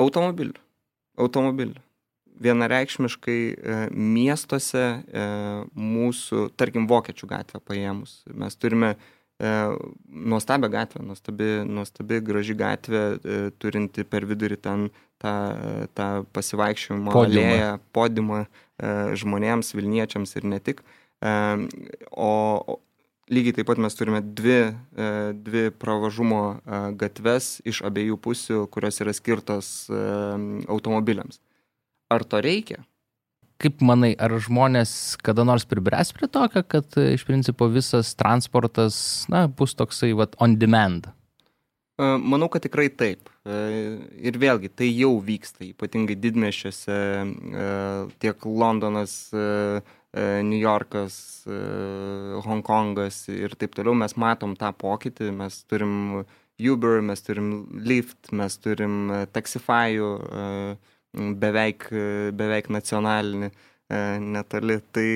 Automobilių. Automobilių vienareikšmiškai e, miestuose e, mūsų, tarkim, Vokiečių gatvę paėmus. Mes turime e, nuostabią gatvę, nuostabi, nuostabi graži gatvė, turinti per vidurį ten tą, tą pasivaikščiojimo alėją, podimą žmonėms, Vilniečiams ir ne tik. O lygiai taip pat mes turime dvi, dvi pravažumo gatves iš abiejų pusių, kurios yra skirtos automobiliams ar to reikia? Kaip manai, ar žmonės kada nors pribręs prie tokio, kad e, iš principo visas transportas na, bus toksai vat, on demand? E, manau, kad tikrai taip. E, ir vėlgi, tai jau vyksta, ypatingai didmešiuose, tiek Londonas, New Yorkas, Hongkongas ir taip toliau. Mes matom tą pokytį, mes turim Uber, mes turim Lyft, mes turim Taxify, beveik, beveik nacionalinį e, netoli, tai,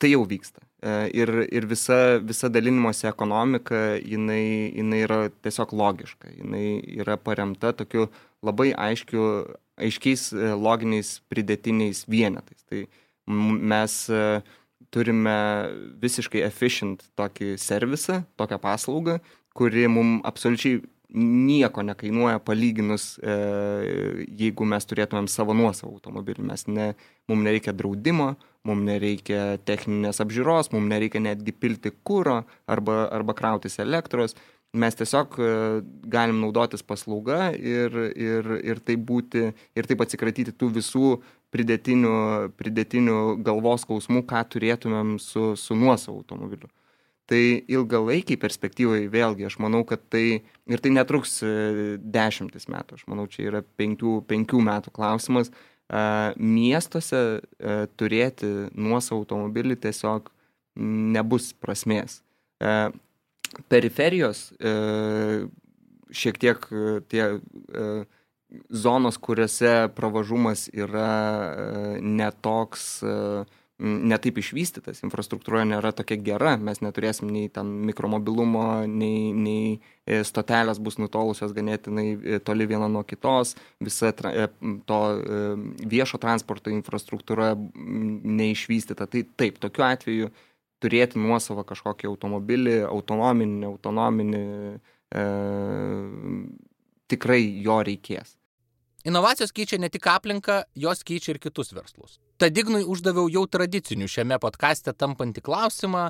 tai jau vyksta. E, ir, ir visa, visa dalinimosi ekonomika, jinai, jinai yra tiesiog logiška, jinai yra paremta tokiu labai aiškiu, aiškiais e, loginiais pridėtiniais vienetais. Tai mes turime visiškai efficient tokį servisą, tokią paslaugą, kuri mums absoliučiai nieko nekainuoja palyginus, e, jeigu mes turėtumėm savo nuosavą automobilį. Mes ne, mums nereikia draudimo, mums nereikia techninės apžiūros, mums nereikia netgi pilti kūro arba, arba krautis elektros. Mes tiesiog e, galim naudotis paslauga ir, ir, ir, taip būti, ir taip atsikratyti tų visų pridėtinių, pridėtinių galvos skausmų, ką turėtumėm su, su nuosavo automobiliu tai ilgalaikiai perspektyvai vėlgi aš manau kad tai ir tai netruks e, dešimtis metų aš manau čia yra penkių penkių metų klausimas miestuose e, turėti nuosavą automobilį tiesiog nebus prasmės. E, periferijos šiek tiek tie zonos, kuriuose pravažumas yra netoks netaip išvystytas, infrastruktūra nėra tokia gera, mes neturėsim nei ten mikromobilumo, nei, nei e, stotelės bus nutolusios ganėtinai e, toli viena nuo kitos, visa e, to viešo transporto infrastruktūra neišvystyta. Tai taip, tokiu atveju turėti nuosavą kažkokį automobilį, autonominį, autonominį, e, tikrai jo reikės. Inovacijos keičia ne tik aplinką, jos keičia ir kitus verslus. Tad Ignui uždaviau jau tradicinių šiame podkaste tampantį klausimą,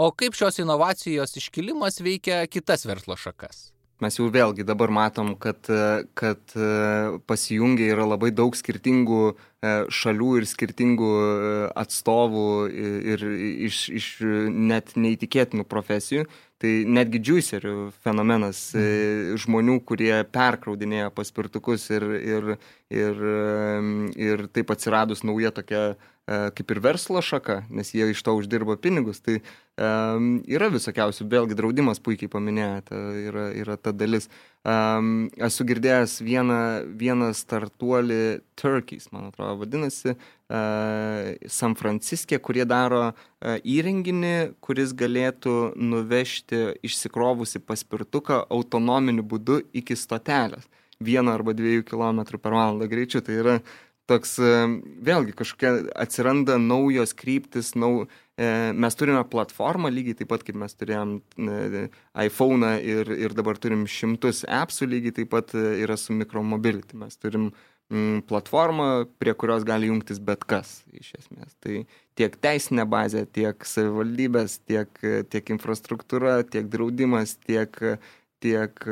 o kaip šios inovacijos iškilimas veikia kitas verslo šakas. Mes jau vėlgi dabar matom, kad, kad pasijungia yra labai daug skirtingų šalių ir skirtingų atstovų ir iš, iš net neįtikėtinų profesijų. Tai netgi džiuserių fenomenas mhm. žmonių, kurie perkraudinėja paspirtukus ir, ir, ir, ir taip atsiradus nauja tokia kaip ir verslo šaka, nes jie iš to uždirba pinigus. Tai um, yra visokiausių, vėlgi draudimas puikiai paminėjote, yra, yra ta dalis. Um, esu girdėjęs vieną, vieną startuolį Turkies, man atrodo, vadinasi, uh, San Franciske, kurie daro uh, įrenginį, kuris galėtų nuvežti išsikrovusi paspirtuką autonominiu būdu iki stotelės. Vieno arba dviejų kilometrų per valandą greičiu. Tai yra toks, vėlgi, kažkokia atsiranda naujos kryptis, nau, e, mes turime platformą, lygiai taip pat kaip mes turėjom e, iPhone ir, ir dabar turim šimtus appsų, lygiai taip pat e, yra su mikromobility. Mes turim mm, platformą, prie kurios gali jungtis bet kas, iš esmės. Tai tiek teisinė bazė, tiek savivaldybės, tiek, tiek infrastruktūra, tiek draudimas, tiek tiek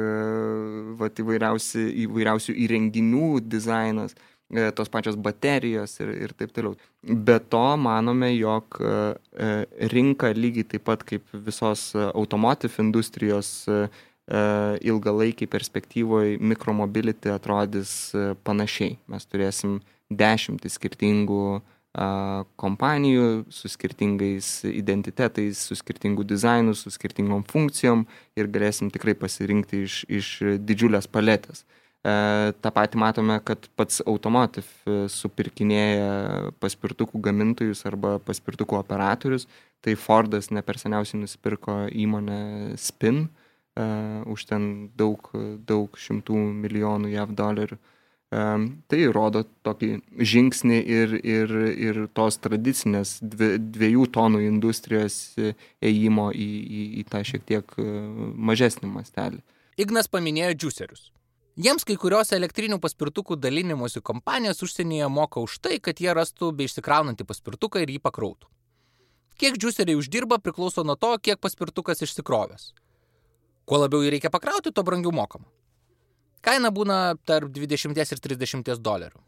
vat, įvairiausi, įvairiausių įrenginių dizainas. E, tos pačios baterijos ir, ir taip toliau. Be to, manome, jog e, e, rinka lygiai taip pat kaip visos automotive industrijos ilgalaikiai perspektyvoje mikromobility atrodys panašiai. Mes turėsim dešimtį skirtingų kompanijų su skirtingais identitetais, su skirtingu dizainu, su skirtingom funkcijom ir galėsim tikrai pasirinkti iš, iš didžiulės paletės. E, Ta pati matome, kad pats Automotive e, supirkinėja paspirtukų gamintojus arba paspirtukų operatorius. Tai Fordas ne per seniausiai nusipirko įmonę Spin uh, už ten daug, daug šimtų milijonų JAV dolerių. Um, tai rodo tokį žingsnį ir, ir, ir tos tradicinės dvi, dviejų tonų industrijos ėjimo į, į, į tą šiek tiek mažesnį mastelį. Ignas paminėjo džiuserius. Jiems kai kurios elektrinių paspirtukų dalinimuose kompanijos užsienyje moka už tai, kad jie rastų bei išsikraunantį paspirtuką ir jį pakrautų. Kiek džiuseriai uždirba priklauso nuo to, kiek paspirtukas išsikrovęs. Kuo labiau jį reikia pakrauti, tuo brangiau mokama. Kaina būna tarp 20 ir 30 dolerių.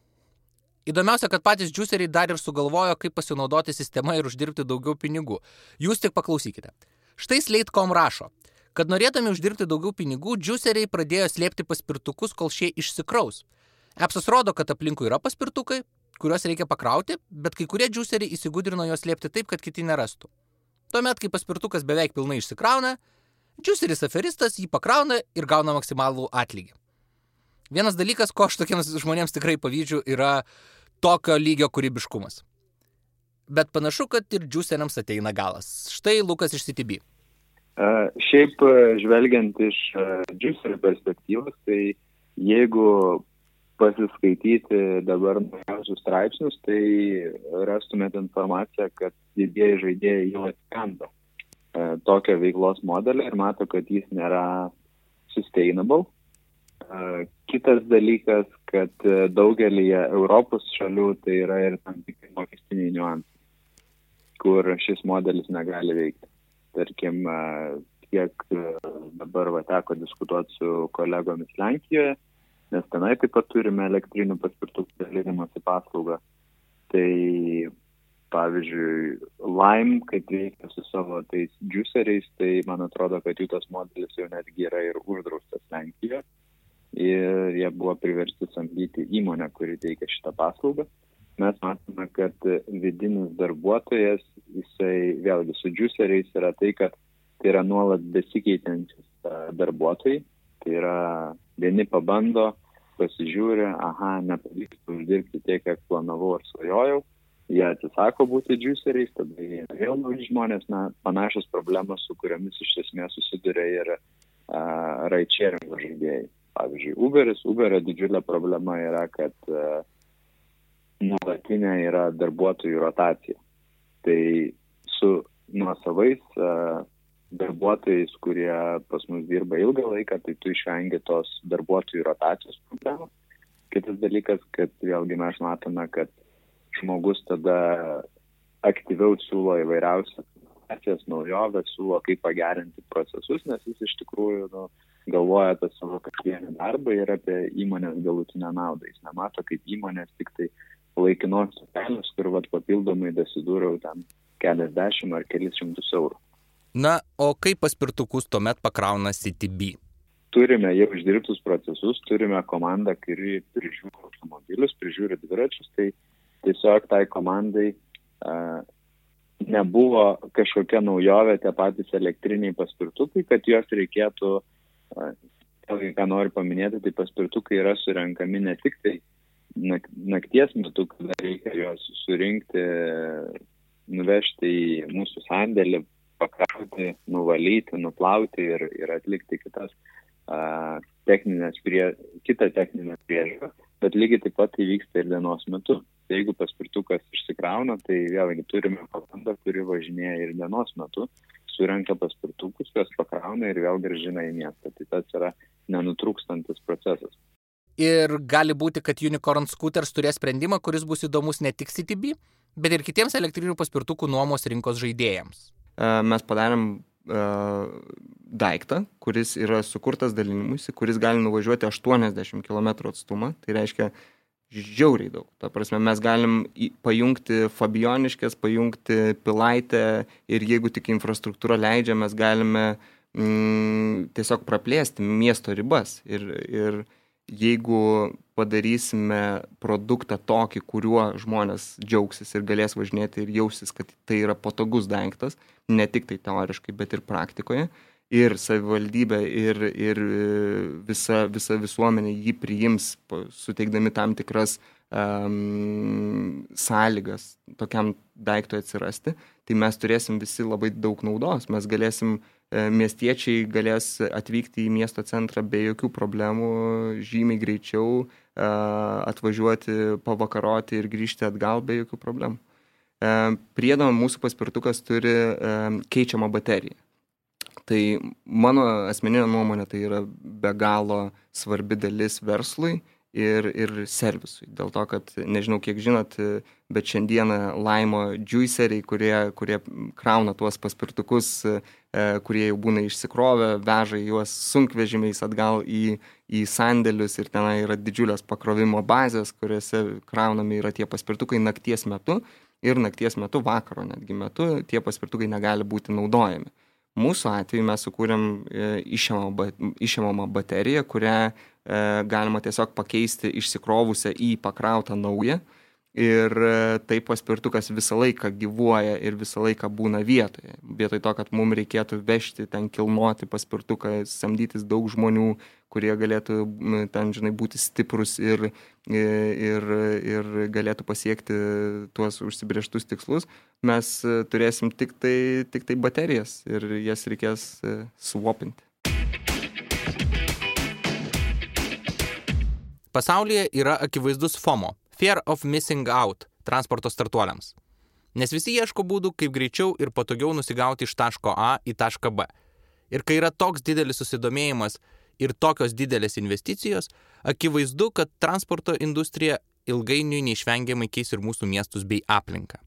Įdomiausia, kad patys džiuseriai dar ir sugalvojo, kaip pasinaudoti sistema ir uždirbti daugiau pinigų. Jūs tik paklausykite. Štai Slate.com rašo, kad norėdami uždirbti daugiau pinigų, džiuseriai pradėjo slėpti paspirtukus, kol šie išsikraus. Appsas rodo, kad aplinkui yra paspirtukai, kuriuos reikia pakrauti, bet kai kurie džiuseriai įsigudrino juos slėpti taip, kad kiti nerastų. Tuomet, kai paspirtukas beveik pilnai išsikrauna, džiuseris aferistas jį pakrauna ir gauna maksimalų atlygį. Vienas dalykas, ko aš tokiems žmonėms tikrai pavydžiu, yra tokio lygio kūrybiškumas. Bet panašu, kad ir džiuseriams ateina galas. Štai Lukas iš CTB. Šiaip žvelgiant iš džiuserio perspektyvos, tai jeigu pasiskaityti dabar naujausius straipsnius, tai rastumėt informaciją, kad didieji žaidėjai jau atkando tokią veiklos modelį ir mato, kad jis nėra sustainable. Kitas dalykas, kad daugelį Europos šalių tai yra ir tam tikri mokestiniai niuansai, kur šis modelis negali veikti tarkim, kiek dabar va, teko diskutuoti su kolegomis Lenkijoje, nes tenai taip pat turime elektrinių paspirtukų dalinimosi paslaugą. Tai pavyzdžiui, Lime, kaip veikia su savo tais juiceriais, tai man atrodo, kad jų tas modelis jau netgi yra ir uždraustas Lenkijoje. Ir jie buvo priversti samdyti įmonę, kuri teikia šitą paslaugą mes matome, kad vidinis darbuotojas, jisai vėlgi su džiuseriais yra tai, kad tai yra nuolat besikeitantis darbuotojai. Tai yra vieni pabando, pasižiūri, aha, nepavyksta uždirbti tiek, kiek planavau ar svajojau, jie atsisako būti džiuseriais, tada jie vėl nauji žmonės, na, panašios problemos, su kuriamis iš esmės susiduria ir uh, raičeringo žaidėjai. Pavyzdžiui, Uberis, Uberio didžiulė problema yra, kad uh, nuolatinė yra darbuotojų rotacija. Tai su nuosavais darbuotojais, kurie pas mus dirba ilgą laiką, tai tu išvengi tos darbuotojų rotacijos problemos. Kitas dalykas, kad vėlgi mes matome, kad žmogus tada aktyviau siūlo įvairiausias inovacijas, naujoves, siūlo kaip pagerinti procesus, nes jis iš tikrųjų nu, galvoja apie savo kasdienį darbą ir apie įmonės galutinę naudą. Jis nemato kaip įmonės tik tai laikinos kelios, kur vat, papildomai dasidūriau ten keliasdešimt ar kelis šimtus eurų. Na, o kaip paspirtukus tuomet pakrauna CTB? Turime jau išdirbtus procesus, turime komandą, kuri prižiūri automobilius, prižiūri dviračius, tai tiesiog tai komandai uh, nebuvo kažkokia naujovė tie patys elektriniai paspirtukai, kad juos reikėtų, uh, ką noriu paminėti, tai paspirtukai yra surenkami ne tik tai nakties metu, kada reikia juos surinkti, nuvežti į mūsų sandėlį, pakrauti, nuvalyti, nuplauti ir, ir atlikti kitas uh, techninės prie, kitą techninę priežiūrą, bet lygiai taip pat tai vyksta ir dienos metu. Tai jeigu paspirtukas išsikrauna, tai vėlgi turime komandą, kuri važinėja ir dienos metu, surenka paspirtukus, juos pakrauna ir vėl gražina į miestą. Tai tas yra nenutrūkstantis procesas. Ir gali būti, kad Unicorn Scooters turės sprendimą, kuris bus įdomus ne tik CTB, bet ir kitiems elektrinių paspirtukų nuomos rinkos žaidėjams. Mes padarėm uh, daiktą, kuris yra sukurtas dalinimuisi, kuris gali nuvažiuoti 80 km atstumą. Tai reiškia žiauriai daug. Ta prasme, mes galim pajungti Fabioniškės, pajungti Pilaitę ir jeigu tik infrastruktūra leidžia, mes galime mm, tiesiog praplėsti miesto ribas. Ir, ir jeigu padarysime produktą tokį, kuriuo žmonės džiaugsis ir galės važinėti ir jausis, kad tai yra patogus daiktas, ne tik tai teoriškai, bet ir praktikoje, ir savivaldybė, ir, ir visa, visa visuomenė jį priims, suteikdami tam tikras um, sąlygas tokiam daiktui atsirasti, tai mes turėsim visi labai daug naudos, mes galėsim E, miestiečiai galės atvykti į miesto centrą be jokių problemų, žymiai greičiau, e, atvažiuoti, pavakaroti ir grįžti atgal be jokių problemų. E, Priedama mūsų paspirtukas turi keičiamą bateriją. Tai mano asmeninė nuomonė tai yra be galo svarbi dalis verslui ir, ir servisui. Dėl to, kad nežinau, kiek žinot, bet šiandieną laimo juiceriai, kurie, kurie krauna tuos paspirtukus, e, kurie jau būna išsikrovę, veža juos sunkvežimiais atgal į, į sandėlius ir ten yra didžiulės pakrovimo bazės, kuriuose kraunami yra tie paspirtukai nakties metu ir nakties metu, vakaro netgi metu, tie paspirtukai negali būti naudojami. Mūsų atveju mes sukūrėm e, išimamą bateriją, kurią galima tiesiog pakeisti išsikrovusią į pakrautą naują. Ir e, taip paspirtukas visą laiką gyvuoja ir visą laiką būna vietoje. Vietoj to, kad mums reikėtų vežti, ten kilnoti paspirtuką, samdytis daug žmonių, kurie galėtų ten, žinai, būti stiprus ir, ir, ir galėtų pasiekti tuos užsibrieštus tikslus, mes e, turėsim tik tai, tik tai baterijas ir jas reikės swapinti. Pasaulyje yra akivaizdus FOMO - Fear of Missing Out - transporto startuoliams. Nes visi ieško būdų, kaip greičiau ir patogiau nusigauti iš taško A į tašką B. Ir kai yra toks didelis susidomėjimas ir tokios didelės investicijos, akivaizdu, kad transporto industrija ilgainiui neišvengiamai keis ir mūsų miestus bei aplinką.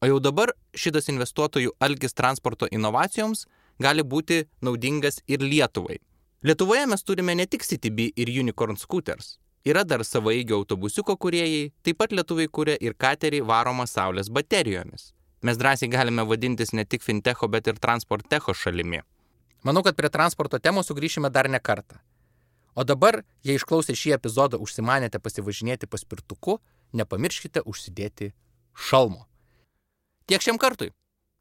O jau dabar šitas investuotojų algis transporto inovacijoms gali būti naudingas ir Lietuvai. Lietuvoje mes turime ne tik CTB ir Unicorn Scooters, Yra dar savaigio autobusiuko kuriejai, taip pat lietuviai kuria ir katerį varomą saulės baterijomis. Mes drąsiai galime vadintis ne tik fintecho, bet ir transportecho šalimi. Manau, kad prie transporto temos sugrįšime dar ne kartą. O dabar, jei išklausę šį epizodą užsimanėte pasivažinėti paspirtuku, nepamirškite užsidėti šalmo. Tiek šiam kartui.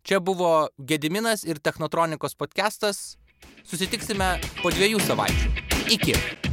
Čia buvo Gediminas ir Technotronikos podcastas. Susitiksime po dviejų savaičių. Iki.